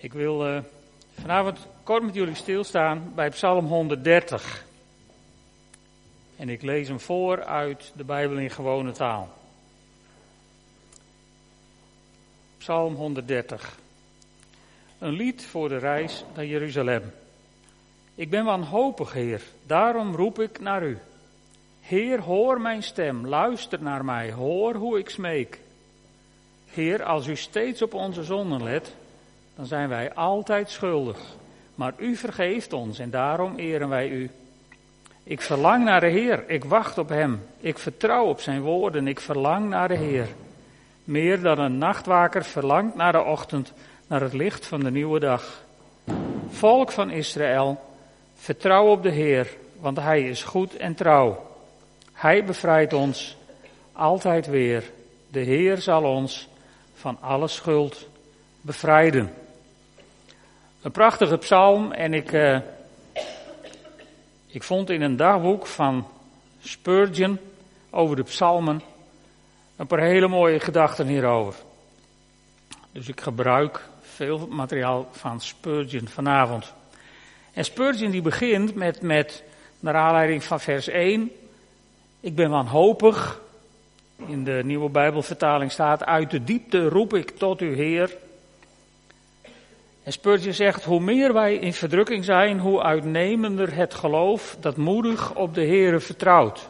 Ik wil uh, vanavond kort met jullie stilstaan bij Psalm 130. En ik lees hem voor uit de Bijbel in gewone taal. Psalm 130. Een lied voor de reis naar Jeruzalem. Ik ben wanhopig, Heer, daarom roep ik naar u. Heer, hoor mijn stem, luister naar mij, hoor hoe ik smeek. Heer, als u steeds op onze zonden let, dan zijn wij altijd schuldig. Maar u vergeeft ons en daarom eren wij u. Ik verlang naar de Heer, ik wacht op Hem. Ik vertrouw op Zijn woorden, ik verlang naar de Heer. Meer dan een nachtwaker verlangt naar de ochtend, naar het licht van de nieuwe dag. Volk van Israël, vertrouw op de Heer, want Hij is goed en trouw. Hij bevrijdt ons altijd weer. De Heer zal ons van alle schuld bevrijden. Een prachtige psalm en ik, uh, ik vond in een dagboek van Spurgeon over de psalmen een paar hele mooie gedachten hierover. Dus ik gebruik veel materiaal van Spurgeon vanavond. En Spurgeon die begint met, met naar aanleiding van vers 1, ik ben wanhopig, in de nieuwe Bijbelvertaling staat, uit de diepte roep ik tot u Heer. En Spurgeon zegt, hoe meer wij in verdrukking zijn, hoe uitnemender het geloof dat moedig op de Heere vertrouwt.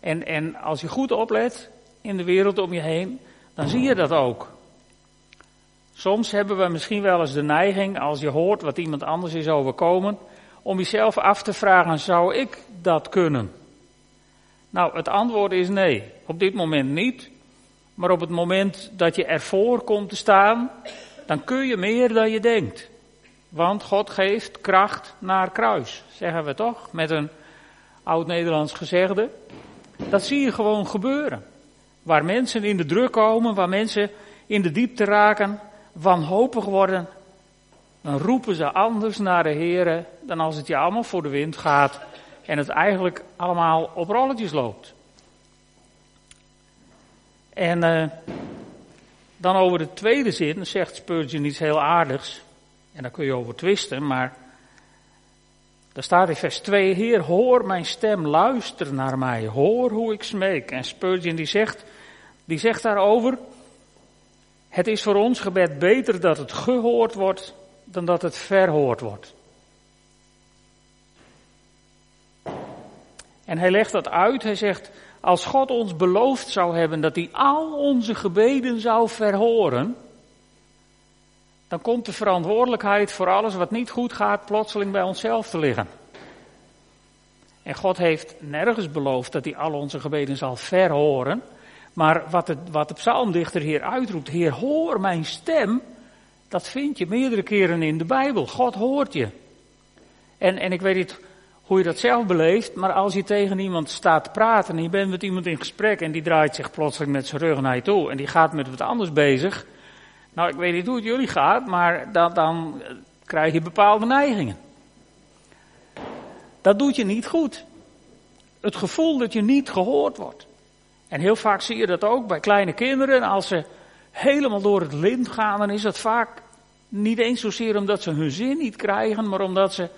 En, en als je goed oplet in de wereld om je heen, dan zie je dat ook. Soms hebben we misschien wel eens de neiging, als je hoort wat iemand anders is overkomen, om jezelf af te vragen, zou ik dat kunnen? Nou, het antwoord is nee. Op dit moment niet. Maar op het moment dat je ervoor komt te staan, dan kun je meer dan je denkt. Want God geeft kracht naar kruis, zeggen we toch? Met een oud-Nederlands gezegde. Dat zie je gewoon gebeuren. Waar mensen in de druk komen, waar mensen in de diepte raken, wanhopig worden, dan roepen ze anders naar de Heer dan als het je allemaal voor de wind gaat en het eigenlijk allemaal op rolletjes loopt. En uh, dan over de tweede zin zegt Spurgeon iets heel aardigs. En daar kun je over twisten, maar daar staat in vers 2, Heer, hoor mijn stem, luister naar mij, hoor hoe ik smeek. En Spurgeon die zegt, die zegt daarover, het is voor ons gebed beter dat het gehoord wordt dan dat het verhoord wordt. En hij legt dat uit. Hij zegt, als God ons beloofd zou hebben dat hij al onze gebeden zou verhoren, dan komt de verantwoordelijkheid voor alles wat niet goed gaat plotseling bij onszelf te liggen. En God heeft nergens beloofd dat hij al onze gebeden zal verhoren. Maar wat, het, wat de psalmdichter hier uitroept, Heer, hoor mijn stem, dat vind je meerdere keren in de Bijbel. God hoort je. En, en ik weet niet hoe je dat zelf beleeft, maar als je tegen iemand staat te praten en je bent met iemand in gesprek en die draait zich plotseling met zijn rug naar je toe en die gaat met wat anders bezig. Nou, ik weet niet hoe het jullie gaat, maar dan, dan krijg je bepaalde neigingen. Dat doet je niet goed. Het gevoel dat je niet gehoord wordt. En heel vaak zie je dat ook bij kleine kinderen. Als ze helemaal door het lint gaan, dan is dat vaak niet eens zozeer omdat ze hun zin niet krijgen, maar omdat ze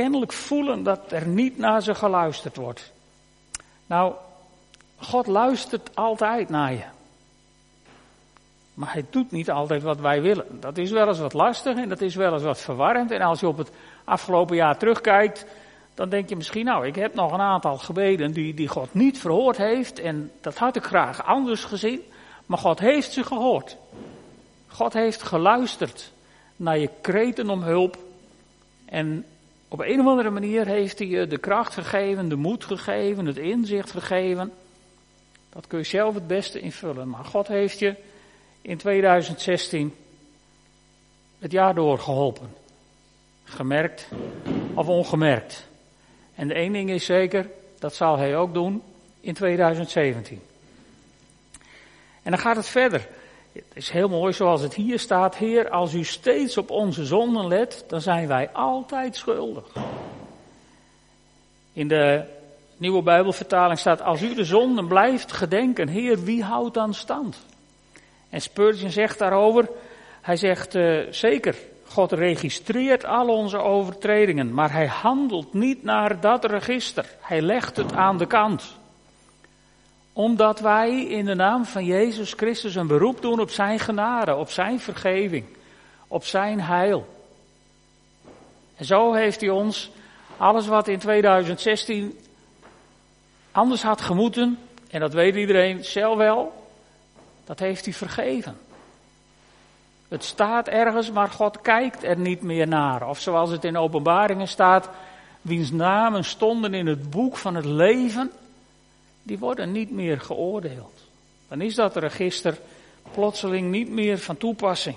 kennelijk voelen dat er niet naar ze geluisterd wordt. Nou, God luistert altijd naar je. Maar hij doet niet altijd wat wij willen. Dat is wel eens wat lastig en dat is wel eens wat verwarrend. En als je op het afgelopen jaar terugkijkt, dan denk je misschien, nou, ik heb nog een aantal gebeden die, die God niet verhoord heeft. En dat had ik graag anders gezien. Maar God heeft ze gehoord. God heeft geluisterd naar je kreten om hulp. En op een of andere manier heeft hij je de kracht gegeven, de moed gegeven, het inzicht gegeven. Dat kun je zelf het beste invullen. Maar God heeft je in 2016 het jaar doorgeholpen. Gemerkt of ongemerkt. En de één ding is zeker, dat zal hij ook doen in 2017. En dan gaat het verder. Het is heel mooi zoals het hier staat. Heer, als u steeds op onze zonden let, dan zijn wij altijd schuldig. In de nieuwe Bijbelvertaling staat, als u de zonden blijft gedenken, Heer, wie houdt dan stand? En Spurgeon zegt daarover, Hij zegt uh, zeker, God registreert al onze overtredingen, maar hij handelt niet naar dat register. Hij legt het aan de kant. Omdat wij in de naam van Jezus Christus een beroep doen op zijn genade, op zijn vergeving, op zijn heil. En zo heeft hij ons alles wat in 2016 anders had gemoeten, en dat weet iedereen zelf wel, dat heeft hij vergeven. Het staat ergens, maar God kijkt er niet meer naar. Of zoals het in openbaringen staat, wiens namen stonden in het boek van het leven, die worden niet meer geoordeeld. Dan is dat register plotseling niet meer van toepassing.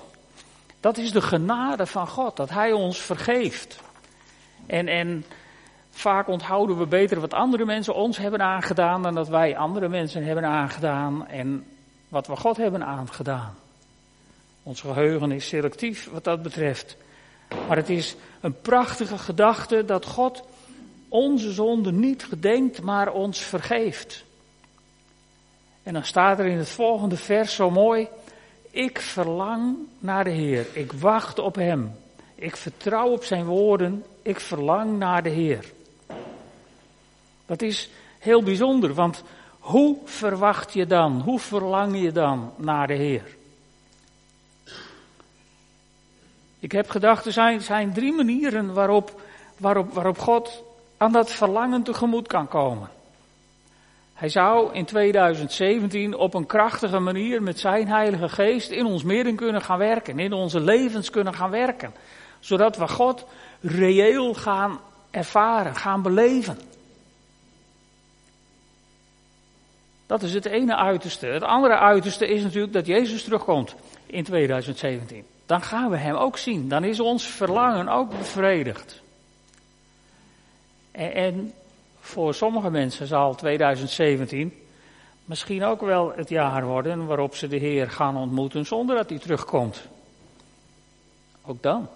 Dat is de genade van God, dat Hij ons vergeeft. En, en vaak onthouden we beter wat andere mensen ons hebben aangedaan dan dat wij andere mensen hebben aangedaan en wat we God hebben aangedaan. Ons geheugen is selectief wat dat betreft. Maar het is een prachtige gedachte dat God onze zonde niet gedenkt, maar ons vergeeft. En dan staat er in het volgende vers zo mooi: Ik verlang naar de Heer, ik wacht op Hem, ik vertrouw op Zijn woorden, ik verlang naar de Heer. Dat is heel bijzonder, want hoe verwacht je dan, hoe verlang je dan naar de Heer? Ik heb gedacht, er zijn, zijn drie manieren waarop, waarop, waarop God aan dat verlangen tegemoet kan komen. Hij zou in 2017 op een krachtige manier met zijn Heilige Geest in ons midden kunnen gaan werken, in onze levens kunnen gaan werken, zodat we God reëel gaan ervaren, gaan beleven. Dat is het ene uiterste. Het andere uiterste is natuurlijk dat Jezus terugkomt in 2017 dan gaan we Hem ook zien. Dan is ons verlangen ook bevredigd. En, voor sommige mensen zal 2017 misschien ook wel het jaar worden waarop ze de Heer gaan ontmoeten zonder dat Hij terugkomt. Ook dan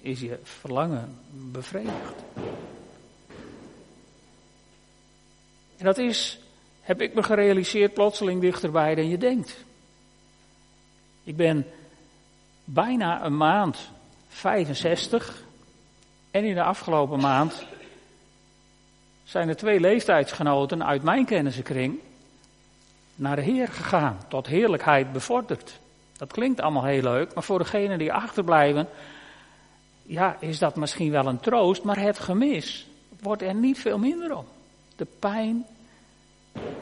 is je verlangen bevredigd. En dat is, heb ik me gerealiseerd, plotseling dichterbij dan je denkt. Ik ben bijna een maand 65. En in de afgelopen maand zijn er twee leeftijdsgenoten uit mijn kennissenkring naar de Heer gegaan, tot heerlijkheid bevorderd. Dat klinkt allemaal heel leuk, maar voor degenen die achterblijven, ja, is dat misschien wel een troost, maar het gemis wordt er niet veel minder om. De pijn.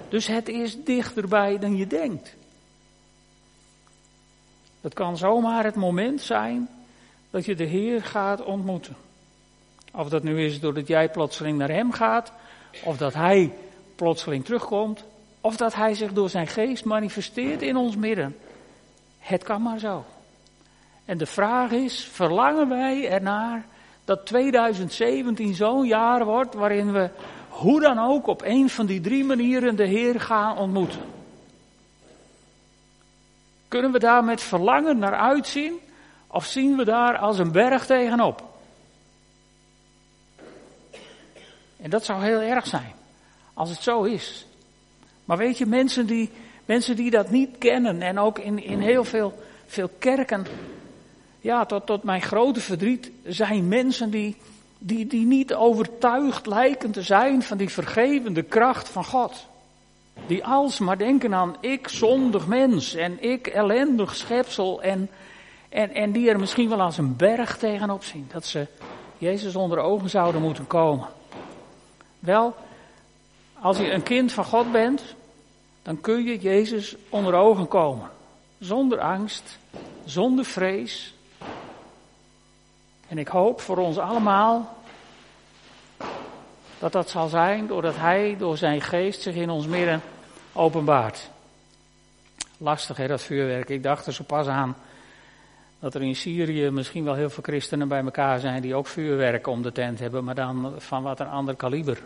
Dus het is dichterbij dan je denkt. Het kan zomaar het moment zijn dat je de Heer gaat ontmoeten. Of dat nu is doordat jij plotseling naar Hem gaat, of dat Hij plotseling terugkomt, of dat Hij zich door zijn geest manifesteert in ons midden. Het kan maar zo. En de vraag is, verlangen wij ernaar dat 2017 zo'n jaar wordt waarin we hoe dan ook op een van die drie manieren de Heer gaan ontmoeten? Kunnen we daar met verlangen naar uitzien? Of zien we daar als een berg tegenop? En dat zou heel erg zijn, als het zo is. Maar weet je, mensen die, mensen die dat niet kennen en ook in, in heel veel, veel kerken, ja, tot, tot mijn grote verdriet, zijn mensen die, die, die niet overtuigd lijken te zijn van die vergevende kracht van God. Die alsmaar denken aan ik zondig mens en ik ellendig schepsel en, en, en die er misschien wel als een berg tegenop zien. Dat ze Jezus onder ogen zouden moeten komen. Wel, als je een kind van God bent, dan kun je Jezus onder ogen komen. Zonder angst, zonder vrees. En ik hoop voor ons allemaal dat dat zal zijn doordat Hij door zijn geest zich in ons midden openbaart. Lastig hè, dat vuurwerk. Ik dacht er zo pas aan dat er in Syrië misschien wel heel veel christenen bij elkaar zijn die ook vuurwerk om de tent hebben, maar dan van wat een ander kaliber.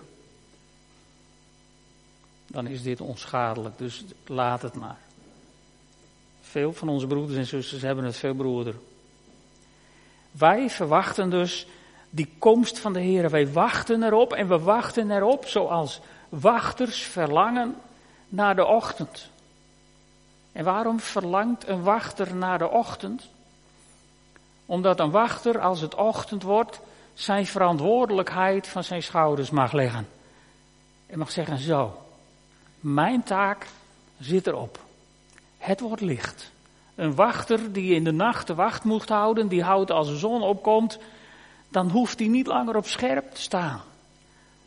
Dan is dit onschadelijk, dus laat het maar. Veel van onze broeders en zusters hebben het veel broeder. Wij verwachten dus die komst van de Heer. Wij wachten erop en we wachten erop zoals wachters verlangen naar de ochtend. En waarom verlangt een wachter naar de ochtend? Omdat een wachter, als het ochtend wordt, zijn verantwoordelijkheid van zijn schouders mag leggen. En mag zeggen, zo, mijn taak zit erop. Het wordt licht. Een wachter die in de nacht de wacht moet houden, die houdt als de zon opkomt, dan hoeft hij niet langer op scherp te staan.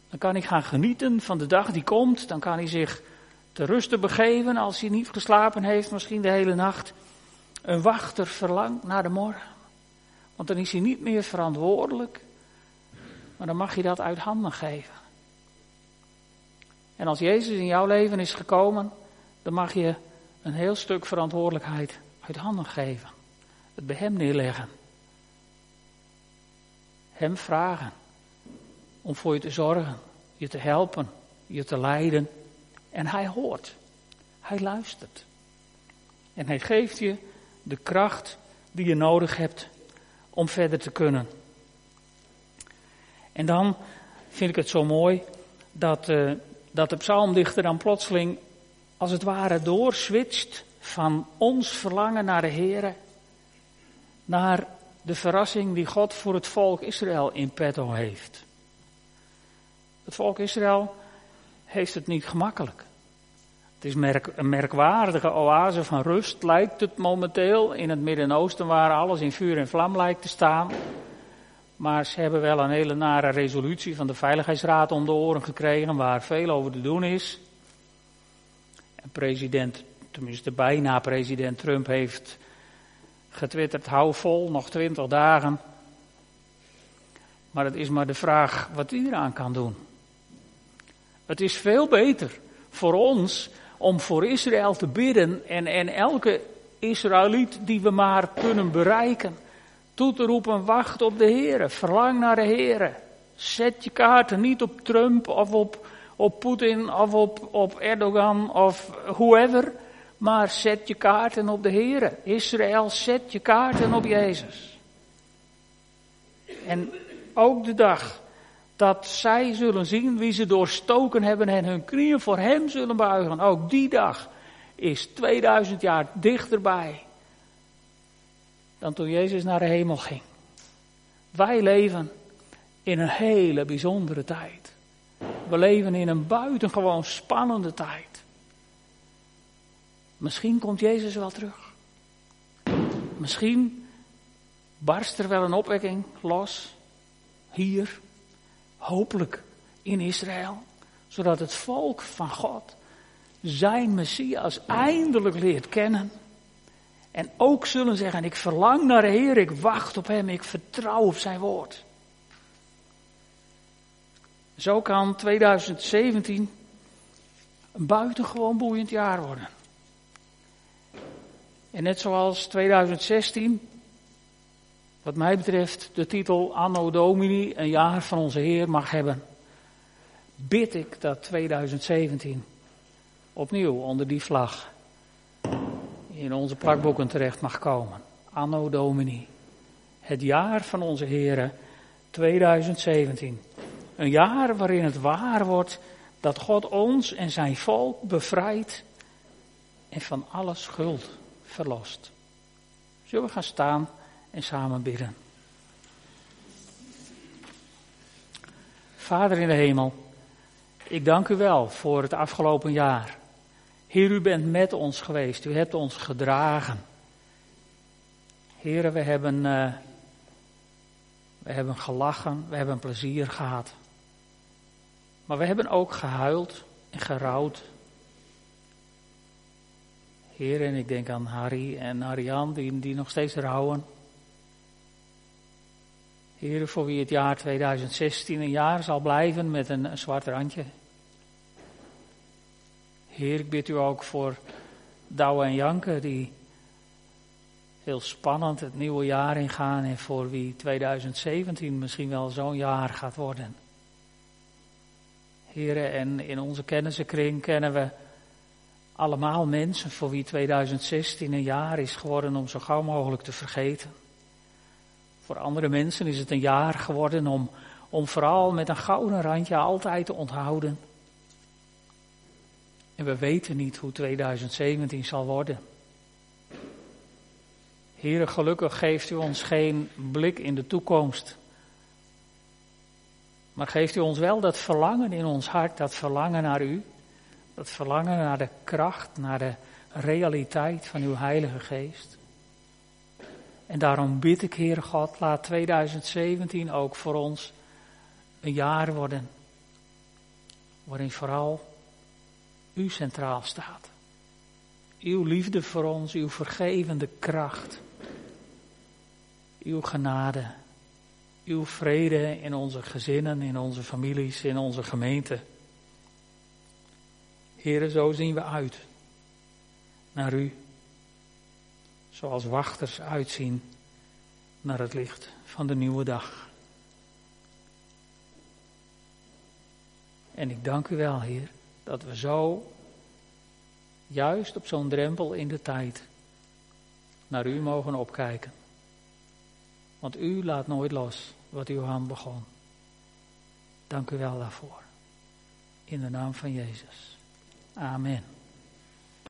Dan kan hij gaan genieten van de dag die komt, dan kan hij zich te rusten begeven als hij niet geslapen heeft, misschien de hele nacht. Een wachter verlangt naar de morgen. Want dan is hij niet meer verantwoordelijk, maar dan mag je dat uit handen geven. En als Jezus in jouw leven is gekomen, dan mag je een heel stuk verantwoordelijkheid uit handen geven. Het bij Hem neerleggen. Hem vragen om voor je te zorgen, je te helpen, je te leiden. En Hij hoort. Hij luistert. En Hij geeft je de kracht die je nodig hebt om verder te kunnen. En dan vind ik het zo mooi dat, uh, dat de psalmdichter dan plotseling als het ware doorswitcht van ons verlangen naar de Here naar de verrassing die God voor het volk Israël in petto heeft. Het volk Israël heeft het niet gemakkelijk. Het is merk, een merkwaardige oase van rust, lijkt het momenteel in het Midden-Oosten, waar alles in vuur en vlam lijkt te staan. Maar ze hebben wel een hele nare resolutie van de Veiligheidsraad om de oren gekregen, waar veel over te doen is. En president, tenminste bijna president Trump, heeft getwitterd: hou vol, nog twintig dagen. Maar het is maar de vraag wat hij eraan kan doen. Het is veel beter voor ons om voor Israël te bidden en, en elke Israëliet die we maar kunnen bereiken, toe te roepen, wacht op de Heer, verlang naar de Heer. Zet je kaarten niet op Trump of op, op Poetin of op, op Erdogan of whoever, maar zet je kaarten op de Heer. Israël, zet je kaarten op Jezus. En ook de dag dat zij zullen zien wie ze doorstoken hebben en hun knieën voor hem zullen buigen. Ook die dag is 2000 jaar dichterbij dan toen Jezus naar de hemel ging. Wij leven in een hele bijzondere tijd. We leven in een buitengewoon spannende tijd. Misschien komt Jezus wel terug. Misschien barst er wel een opwekking los. Hier hopelijk in Israël, zodat het volk van God zijn Messias eindelijk leert kennen. En ook zullen zeggen, ik verlang naar de Heer, ik wacht op Hem, ik vertrouw op Zijn woord. Zo kan 2017 een buitengewoon boeiend jaar worden. En net zoals 2016 wat mij betreft de titel Anno Domini, een jaar van onze Heer, mag hebben, bid ik dat 2017 opnieuw onder die vlag in onze plakboeken terecht mag komen. Anno Domini, het jaar van onze Heer 2017. Een jaar waarin het waar wordt dat God ons en zijn volk bevrijdt en van alle schuld verlost. Zullen we gaan staan? En samen bidden. Vader in de hemel, ik dank u wel voor het afgelopen jaar. Heer, u bent met ons geweest, u hebt ons gedragen. Heren, we hebben, uh, we hebben gelachen, we hebben plezier gehad. Maar we hebben ook gehuild en gerouwd. Heer, en ik denk aan Harry en Ariane die, die nog steeds rouwen. Heer, voor wie het jaar 2016 een jaar zal blijven met een, een zwart randje. Heer, ik bid u ook voor Douwe en Janke, die heel spannend het nieuwe jaar ingaan en voor wie 2017 misschien wel zo'n jaar gaat worden. Heren, en in onze kennissenkring kennen we allemaal mensen voor wie 2016 een jaar is geworden om zo gauw mogelijk te vergeten. Voor andere mensen is het een jaar geworden om, om vooral met een gouden randje altijd te onthouden. En we weten niet hoe 2017 zal worden. Heere, gelukkig geeft u ons geen blik in de toekomst. Maar geeft u ons wel dat verlangen in ons hart, dat verlangen naar u. Dat verlangen naar de kracht, naar de realiteit van uw Heilige Geest. En daarom bid ik, Heere God, laat 2017 ook voor ons een jaar worden. Waarin vooral u centraal staat. Uw liefde voor ons, uw vergevende kracht. Uw genade. Uw vrede in onze gezinnen, in onze families, in onze gemeente. Heren, zo zien we uit naar u. Zoals wachters uitzien naar het licht van de nieuwe dag. En ik dank u wel, Heer, dat we zo, juist op zo'n drempel in de tijd, naar u mogen opkijken. Want u laat nooit los wat uw hand begon. Dank u wel daarvoor. In de naam van Jezus. Amen.